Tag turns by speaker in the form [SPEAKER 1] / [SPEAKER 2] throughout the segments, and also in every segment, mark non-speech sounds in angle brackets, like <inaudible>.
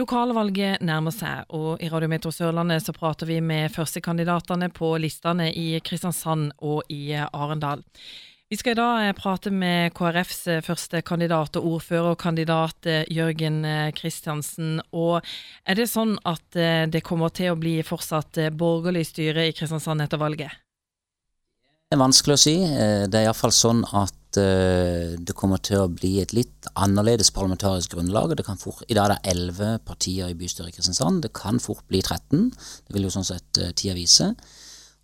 [SPEAKER 1] Lokalvalget nærmer seg, og i Radiometro Sørlandet så prater vi med førstekandidatene på listene i Kristiansand og i Arendal. Vi skal i dag prate med KrFs første kandidat og ordførerkandidat Jørgen Kristiansen. Og er det sånn at det kommer til å bli fortsatt borgerlig styre i Kristiansand etter valget?
[SPEAKER 2] Det er vanskelig å si. Det er iallfall sånn at uh, det kommer til å bli et litt annerledes parlamentarisk grunnlag. Fort, I dag er det elleve partier i bystyret i Kristiansand. Det kan fort bli 13. Det vil jo sånn sett uh, tida vise.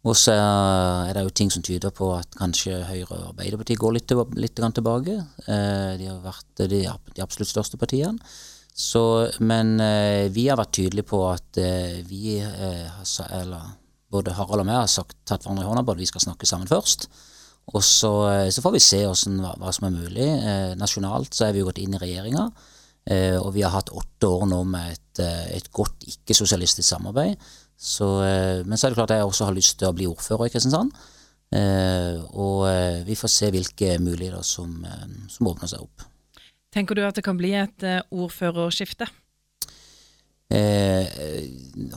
[SPEAKER 2] Og så er det jo ting som tyder på at kanskje Høyre og Arbeiderpartiet går litt, litt tilbake. Uh, de har vært de, absolutt største partiene. Så, men vi har vært tydelige på at vi, eller både Harald og meg, har sagt, tatt hverandre i hånda på at vi skal snakke sammen først. Og så, eh, så, får vi se hvordan, hva, hva, som er mulig. Eh, nasjonalt så er vi gått inn i regjeringa, eh, og vi har hatt åtte år nå med et, eh, et godt ikke-sosialistisk samarbeid. Så, eh, men så er det klart jeg også har lyst til å bli ordfører i Kristiansand. Eh, og vi får se hvilke muligheter som, som åpner seg opp.
[SPEAKER 1] Tenker du at det kan bli et ordførerskifte?
[SPEAKER 2] Eh,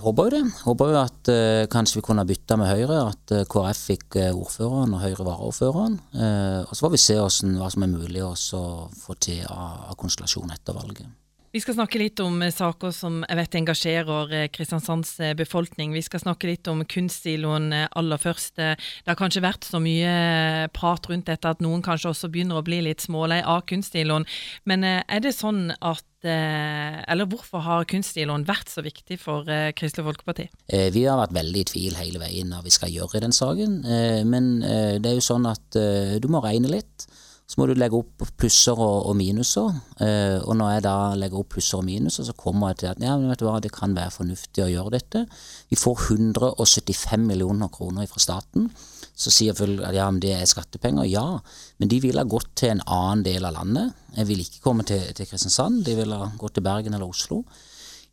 [SPEAKER 2] håper jo det. Håper jo at eh, kanskje vi kunne bytta med Høyre. At eh, KrF fikk eh, ordføreren og Høyre varaordføreren. Eh, og så får vi se hvordan, hva som er mulig å få til av, av konstellasjon etter valget.
[SPEAKER 1] Vi skal snakke litt om eh, saker som jeg vet engasjerer eh, Kristiansands eh, befolkning. Vi skal snakke litt om kunstsiloen aller først. Det har kanskje vært så mye prat rundt dette at noen kanskje også begynner å bli litt smålei av kunstsiloen. Men er det sånn at eller hvorfor har kunststilån vært så viktig for Kristelig Folkeparti?
[SPEAKER 2] Vi har vært veldig i tvil hele veien hva vi skal gjøre den saken. Men det er jo sånn at du må regne litt. Så må du legge opp plusser og, minuser. Eh, og når jeg da legger opp plusser og minuser, så kommer jeg til at ja, hva, det kan være fornuftig å gjøre dette. Vi får 175 millioner kroner fra staten. Så sier folk at ja, men det er skattepenger. Ja, men de ville ha gått til en annen del av landet. Jeg vil ikke komme til, til Kristiansand, de ville ha gått til Bergen eller Oslo.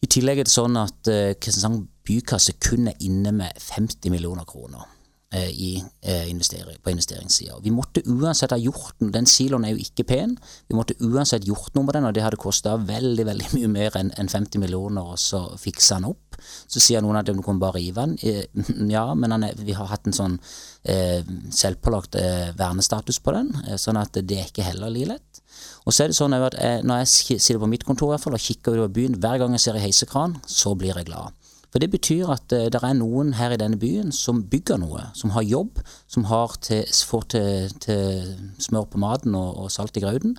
[SPEAKER 2] I tillegg er det sånn at uh, Kristiansand bykasse kun er inne med 50 millioner kroner. Eh, i, eh, investering, på investeringssida. Vi måtte uansett ha gjort noe, Den siloen er jo ikke pen. Vi måtte uansett gjort noe med den, og det hadde kosta veldig veldig mye mer enn en 50 millioner og så fikse den opp. Så sier noen at du kan bare rive den. Eh, <laughs> ja, men er, vi har hatt en sånn eh, selvpålagt eh, vernestatus på den, sånn at det er ikke heller like lett. Og så er det sånn at Når jeg sitter på mitt kontor i hvert fall, og kikker utover byen, hver gang jeg ser en heisekran, så blir jeg glad. For det betyr at uh, det er noen her i denne byen som bygger noe, som har jobb, som har til, får til, til smør på maten og, og salt i grauten.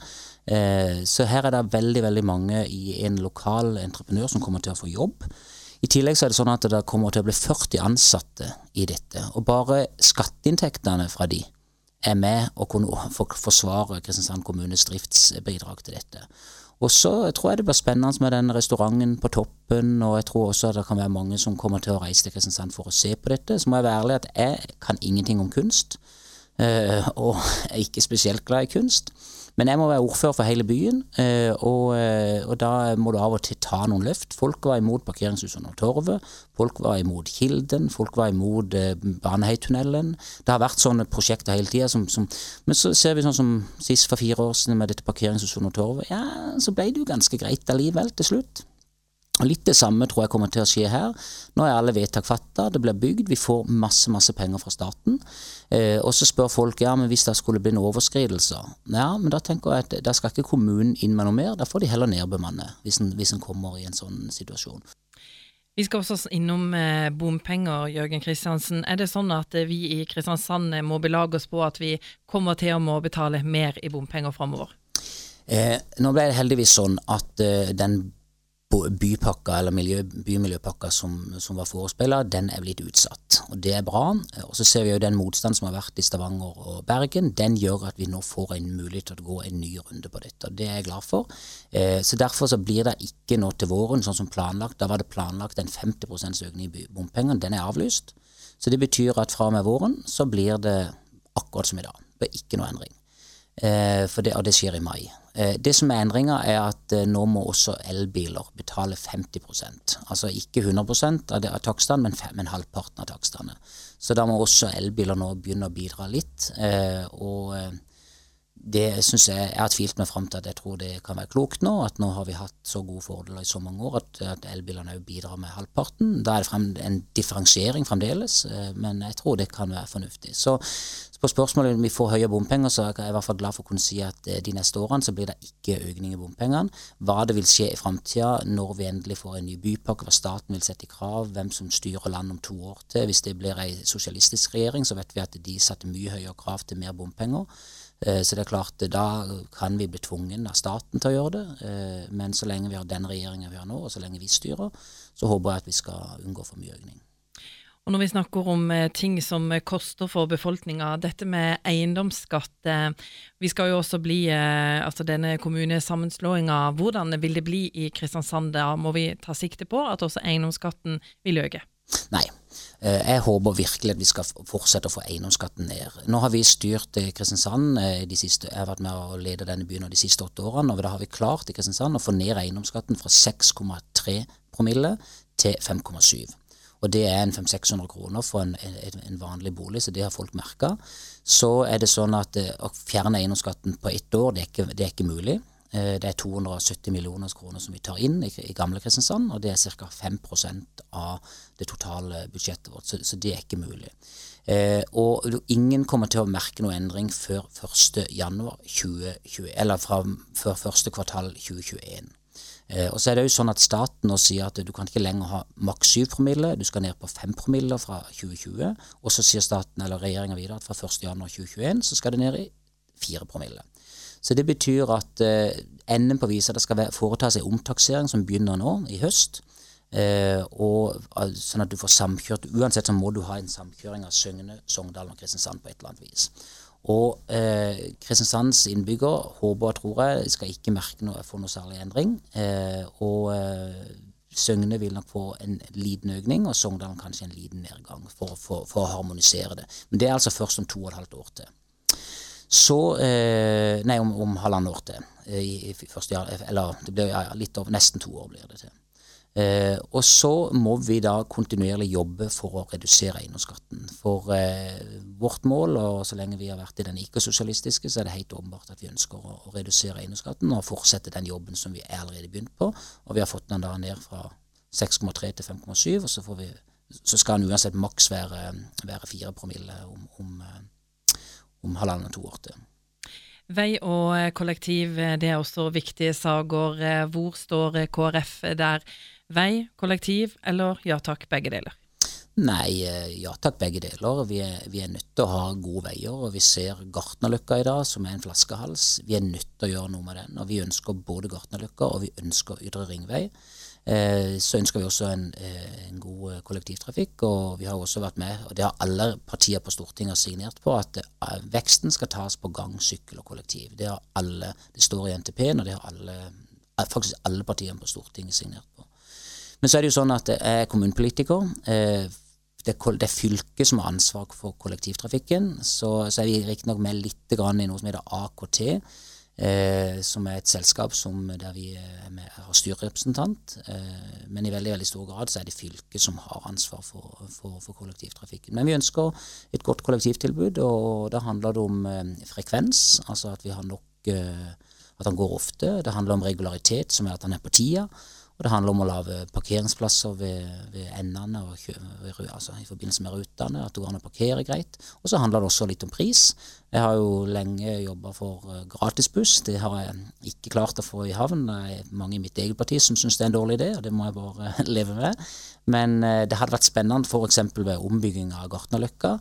[SPEAKER 2] Uh, så her er det veldig, veldig mange i en lokal entreprenør som kommer til å få jobb. I tillegg så er det sånn at det kommer til å bli 40 ansatte i dette. Og bare skatteinntektene fra de er med å kunne forsvare Kristiansand kommunes driftsbidrag til dette. Og så tror jeg det blir spennende med den restauranten på toppen, og jeg tror også at det kan være mange som kommer til å reise til Kristiansand for å se på dette. Så må jeg være ærlig at jeg kan ingenting om kunst, eh, og <laughs> er ikke spesielt glad i kunst. Men jeg må være ordfører for hele byen, eh, og, eh, og, da må du av og til ta noen løft. Folk var imot parkeringshusene og Torvet, folk var imot Kilden, folk var imot eh, Baneheitunnelen. Det har vært sånne prosjekter hele tida. Men så ser vi sånn som sist for fire år siden med dette parkeringshuset under Torvet. Ja, så ble det jo ganske greit allikevel til slutt. Litt det samme tror jeg kommer til å skje her. Nå er alle vedtak fatta, det blir bygd, vi får masse masse penger fra staten. Eh, og så spør folk ja, men hvis det skulle bli noen overskridelser. Ja, men da tenker jeg at da skal ikke kommunen inn med noe mer, da får de heller nedbemanne hvis en, hvis en kommer i en sånn situasjon.
[SPEAKER 1] Vi skal også innom eh, bompenger, Jørgen Kristiansen. Er det sånn at vi i Kristiansand må belage oss på at vi kommer til å må betale mer i bompenger framover?
[SPEAKER 2] Eh, nå ble det heldigvis sånn at eh, den bypakka, eller miljø, bymiljøpakka som, som var forespeila, den er blitt utsatt. Og det er bra. Og så ser vi jo den motstand som har vært i Stavanger og Bergen. Den gjør at vi nå får en mulighet til å gå en ny runde på dette. og Det er jeg glad for. Eh, så derfor så blir det ikke nå til våren sånn som planlagt. Da var det planlagt en 50% økning i bompengene. Den er avlyst. Så det betyr at fra og med våren så blir det akkurat som i dag. Det er ikke noe endring. Eh, det, og det skjer i mai. Eh, det som er endringa, er at eh, nå må også elbiler betale 50% Altså ikke 100 av, av takstene, men, men, halvparten av takstene. Så da må også elbiler nå begynne å bidra litt. Og det syns jeg Jeg har tvilt meg fram til at jeg tror det kan være klokt nå. At nå har vi hatt så gode fordeler i så mange år at, at elbilene òg bidrar med halvparten. Da er det frem, en differensiering fremdeles, eh, men jeg tror det kan være fornuftig. Så, så på spørsmålet om vi får høye bompenger, så er jeg i hvert fall glad for å kunne si at eh, de neste årene så blir det ikke økning i bompengene. Hva det vil skje i framtida når vi endelig får en ny bypakke, hva staten vil sette i krav, hvem som styrer landet om to år til. Hvis det blir ei sosialistisk regjering, så vet vi at de setter mye høyere krav til mer bompenger. Eh, så det er klart, da kan vi bli tvungen av staten til å gjøre det. Eh, men så lenge vi har den regjeringa vi har nå, og så lenge vi styrer, så håper jeg at vi skal unngå for mye økning.
[SPEAKER 1] Og når vi snakker om eh, ting som koster for befolkninga, dette med eiendomsskatt. Vi skal jo også bli altså denne kommunesammenslåinga. Hvordan vil det bli i Kristiansand? Da må vi ta sikte på at også eiendomsskatten vil øke?
[SPEAKER 2] Nei. Eh, jeg håper virkelig at vi skal fortsette å få eiendomsskatten ned. Nå har vi styrt eh, Kristiansand, eh, siste, jeg har vært med å lede denne byen de siste åtte årene. og Da har vi klart i Kristiansand å få ned eiendomsskatten fra 6,3 promille til 5,7. Og det er en 500-600 kroner for en, en, en, vanlig bolig, så det har folk merka. Så er det sånn at å fjerne eiendomsskatten på ett år, det er ikke, det er ikke mulig. Eh, det er 270 millioner kroner som vi tar inn i, gamle Kristiansand, og det er ca. 5% av det totale budsjettet vårt, så, det er ikke mulig. Eh, og ingen kommer til å merke noe endring før 1.1.2021, eller fra, før første kvartal 2021. Eh, og så er det jo sånn at Staten nå sier at du kan ikke lenger ha maks 7 promille, du skal ned på 5 promille fra 2020. Og så sier staten eller regjeringa videre at fra 1.1.2021 så skal det ned i 4 promille. Så det betyr at eh, enden på visa det skal foretas en omtaksering som begynner nå i høst. Eh, og Sånn at du får samkjørt Uansett så må du ha en samkjøring av Søgne, Sogndal og Kristiansand på et eller annet vis. Og eh, Kristiansands innbygger håper og tror jeg skal ikke merke noe, få noe særlig endring. Eh, og eh, Søgne vil nok få en liten økning, og Sogndalen kanskje en liten nedgang for, for, for, å harmonisere det. Men det er altså først om to og et halvt år til. Så eh, Nei, om, om halvannet år til. Eh, I, i første, eller det blir ja, litt over nesten to år blir det til. Eh, og så må vi da kontinuerlig jobbe for å redusere eiendomsskatten. For eh, vårt mål, og så lenge vi har vært i den ikke-sosialistiske, så er det helt åpenbart at vi ønsker å, å redusere eiendomsskatten og fortsette den jobben som vi er allerede begynt på. Og vi har fått den da ned fra 6,3 til 5,7, og så, vi, så, skal den uansett maks være, være 4 promille om, om eh, om halvannet to år til.
[SPEAKER 1] Vei og kollektiv, det er også viktige saker. Hvor står KrF der? Vei, kollektiv eller ja takk, begge deler?
[SPEAKER 2] Nei, ja takk, begge deler. Vi er, vi er, nødt til å ha gode veier. og Vi ser Gartnerløkka i dag, som er en flaskehals. Vi er nødt til å gjøre noe med den. og Vi ønsker både Gartnerløkka og vi ønsker Ydre Ringvei. Eh, så ønsker vi også en, eh, en, god eh, kollektivtrafikk. Og vi har også vært med, og det har alle partier på Stortinget signert på, at veksten skal tas på gang, sykkel og kollektiv. Det alle, det står i NTP-en, og det har alle, faktisk alle partiene på Stortinget signert på. Men så er det jo sånn at jeg er kommunepolitiker. Det er fylket som har ansvar for kollektivtrafikken. Så, så er vi riktignok med litt i noe som heter AKT eh, som er et selskap som, der vi med, har styrerepresentant. Eh, men i veldig veldig stor grad så er det fylket som har ansvar for, for, for, kollektivtrafikken. Men vi ønsker et godt kollektivtilbud, og da handler det om eh, frekvens, altså at vi har nok eh, at han går ofte. Det handler om regularitet, som er at han er på tida. Og det handler om å lage parkeringsplasser ved, ved endene og altså i forbindelse med rutene, at det går an å parkere greit. Og så handler det også litt om pris. Jeg har jo lenge jobba for eh, gratisbuss. Det har jeg ikke klart å få i havn. Det er mange i mitt eget parti som syns det er en dårlig idé, og det må jeg bare <laughs> leve med. Men eh, det hadde vært spennende f.eks. ved ombygging av Gartnerløkka.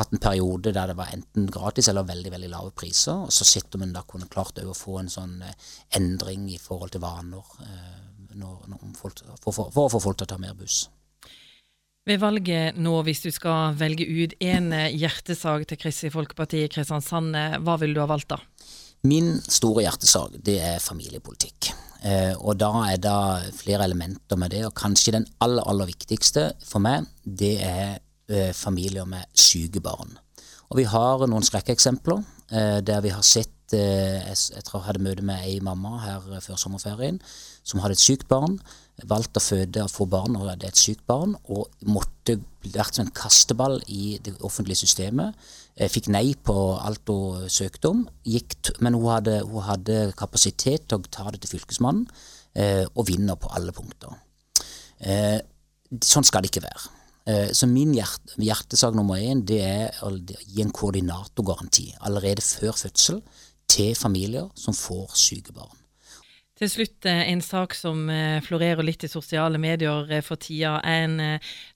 [SPEAKER 2] Hatt en periode der det var enten gratis eller veldig veldig lave priser. Og så sitter man da kunne klart å få en sånn eh, endring i forhold til vaner når, når folk, for, for, for, å få folk til å ta mer buss.
[SPEAKER 1] Ved valget nå, hvis du skal velge ut én hjertesak til Kristelig Folkeparti i Kristiansand, eh, hva vil du ha valgt da?
[SPEAKER 2] Min store hjertesak, det er familiepolitikk. Eh, og da er det flere elementer med det, og kanskje den aller, aller viktigste for meg, det er eh, familier med syke barn. Og vi har noen skrekkeksempler eh, der vi har sett eh, jeg tror jeg hadde møte med ei mamma her før sommerferien som hadde et sykt barn. valgt å føde og få barn når det er et sykt barn, og måtte vært som en kasteball i det offentlige systemet. Fikk nei på alt hun søkte om, men hun hadde, hun hadde, kapasitet til å ta det til Fylkesmannen, eh, og vinner på alle punkter. Eh, sånn skal det ikke være. Eh, så min hjerte, hjertesak nummer én det er å gi en koordinatorgaranti allerede før fødsel til familier som får syke barn.
[SPEAKER 1] Til slutt, eh, en sak som eh, florerer litt i sosiale medier eh, for tida, en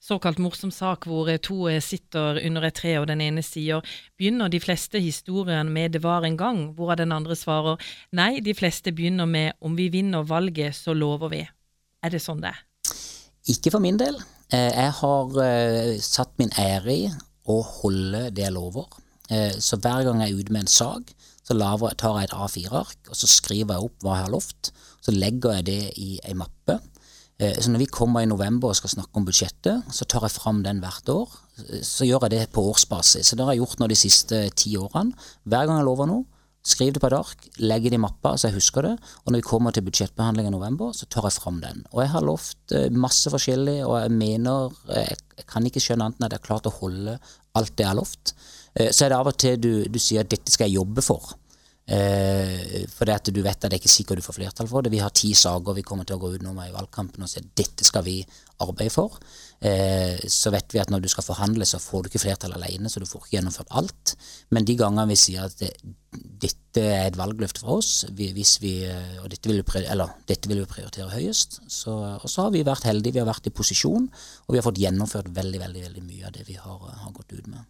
[SPEAKER 1] såkalt morsom sak hvor to sitter under et tre, og den ene sier begynner de fleste historiene med 'det var en gang', hvorav den andre svarer nei, de fleste begynner med 'om vi vinner valget, så lover vi'. Er det sånn det er?
[SPEAKER 2] Ikke for min del. Jeg har satt min ære i å holde det jeg lover. Så hver gang jeg er ute med en sak, så laver, tar jeg et A4-ark og så skriver jeg opp hva jeg har lovt. Så legger jeg det i ei mappe. Eh, så når vi kommer i november og skal snakke om budsjettet, så tar jeg fram den hvert år. Så gjør jeg det på årsbasis. Så det har jeg gjort nå de siste ti årene. Hver gang jeg lover noe, skriver det på et ark, legger det i mappa så jeg husker det. Og når vi kommer til budsjettbehandling i november, så tar jeg fram den. Og jeg har lovt eh, masse forskjellig, og jeg mener eh, Jeg kan ikke skjønne annet enn at jeg har klart å holde alt det jeg har lovt. Så er det av og til du, du sier at dette skal jeg jobbe for. Eh, for det at du vet at det er ikke sikkert du får flertall for det. Vi har ti saker vi kommer til å gå ut nå med i valgkampen og si at dette skal vi arbeide for. Eh, så vet vi at når du skal forhandle, så får du ikke flertall alene, så du får ikke gjennomført alt. Men de gangene vi sier at det, dette er et valgløfte fra oss, vi, vi, og dette vil, vi, eller, dette vil vi prioritere høyest, så, og så har vi vært heldige. Vi har vært i posisjon, og vi har fått gjennomført veldig, veldig, veldig mye av det vi har, har gått ut med.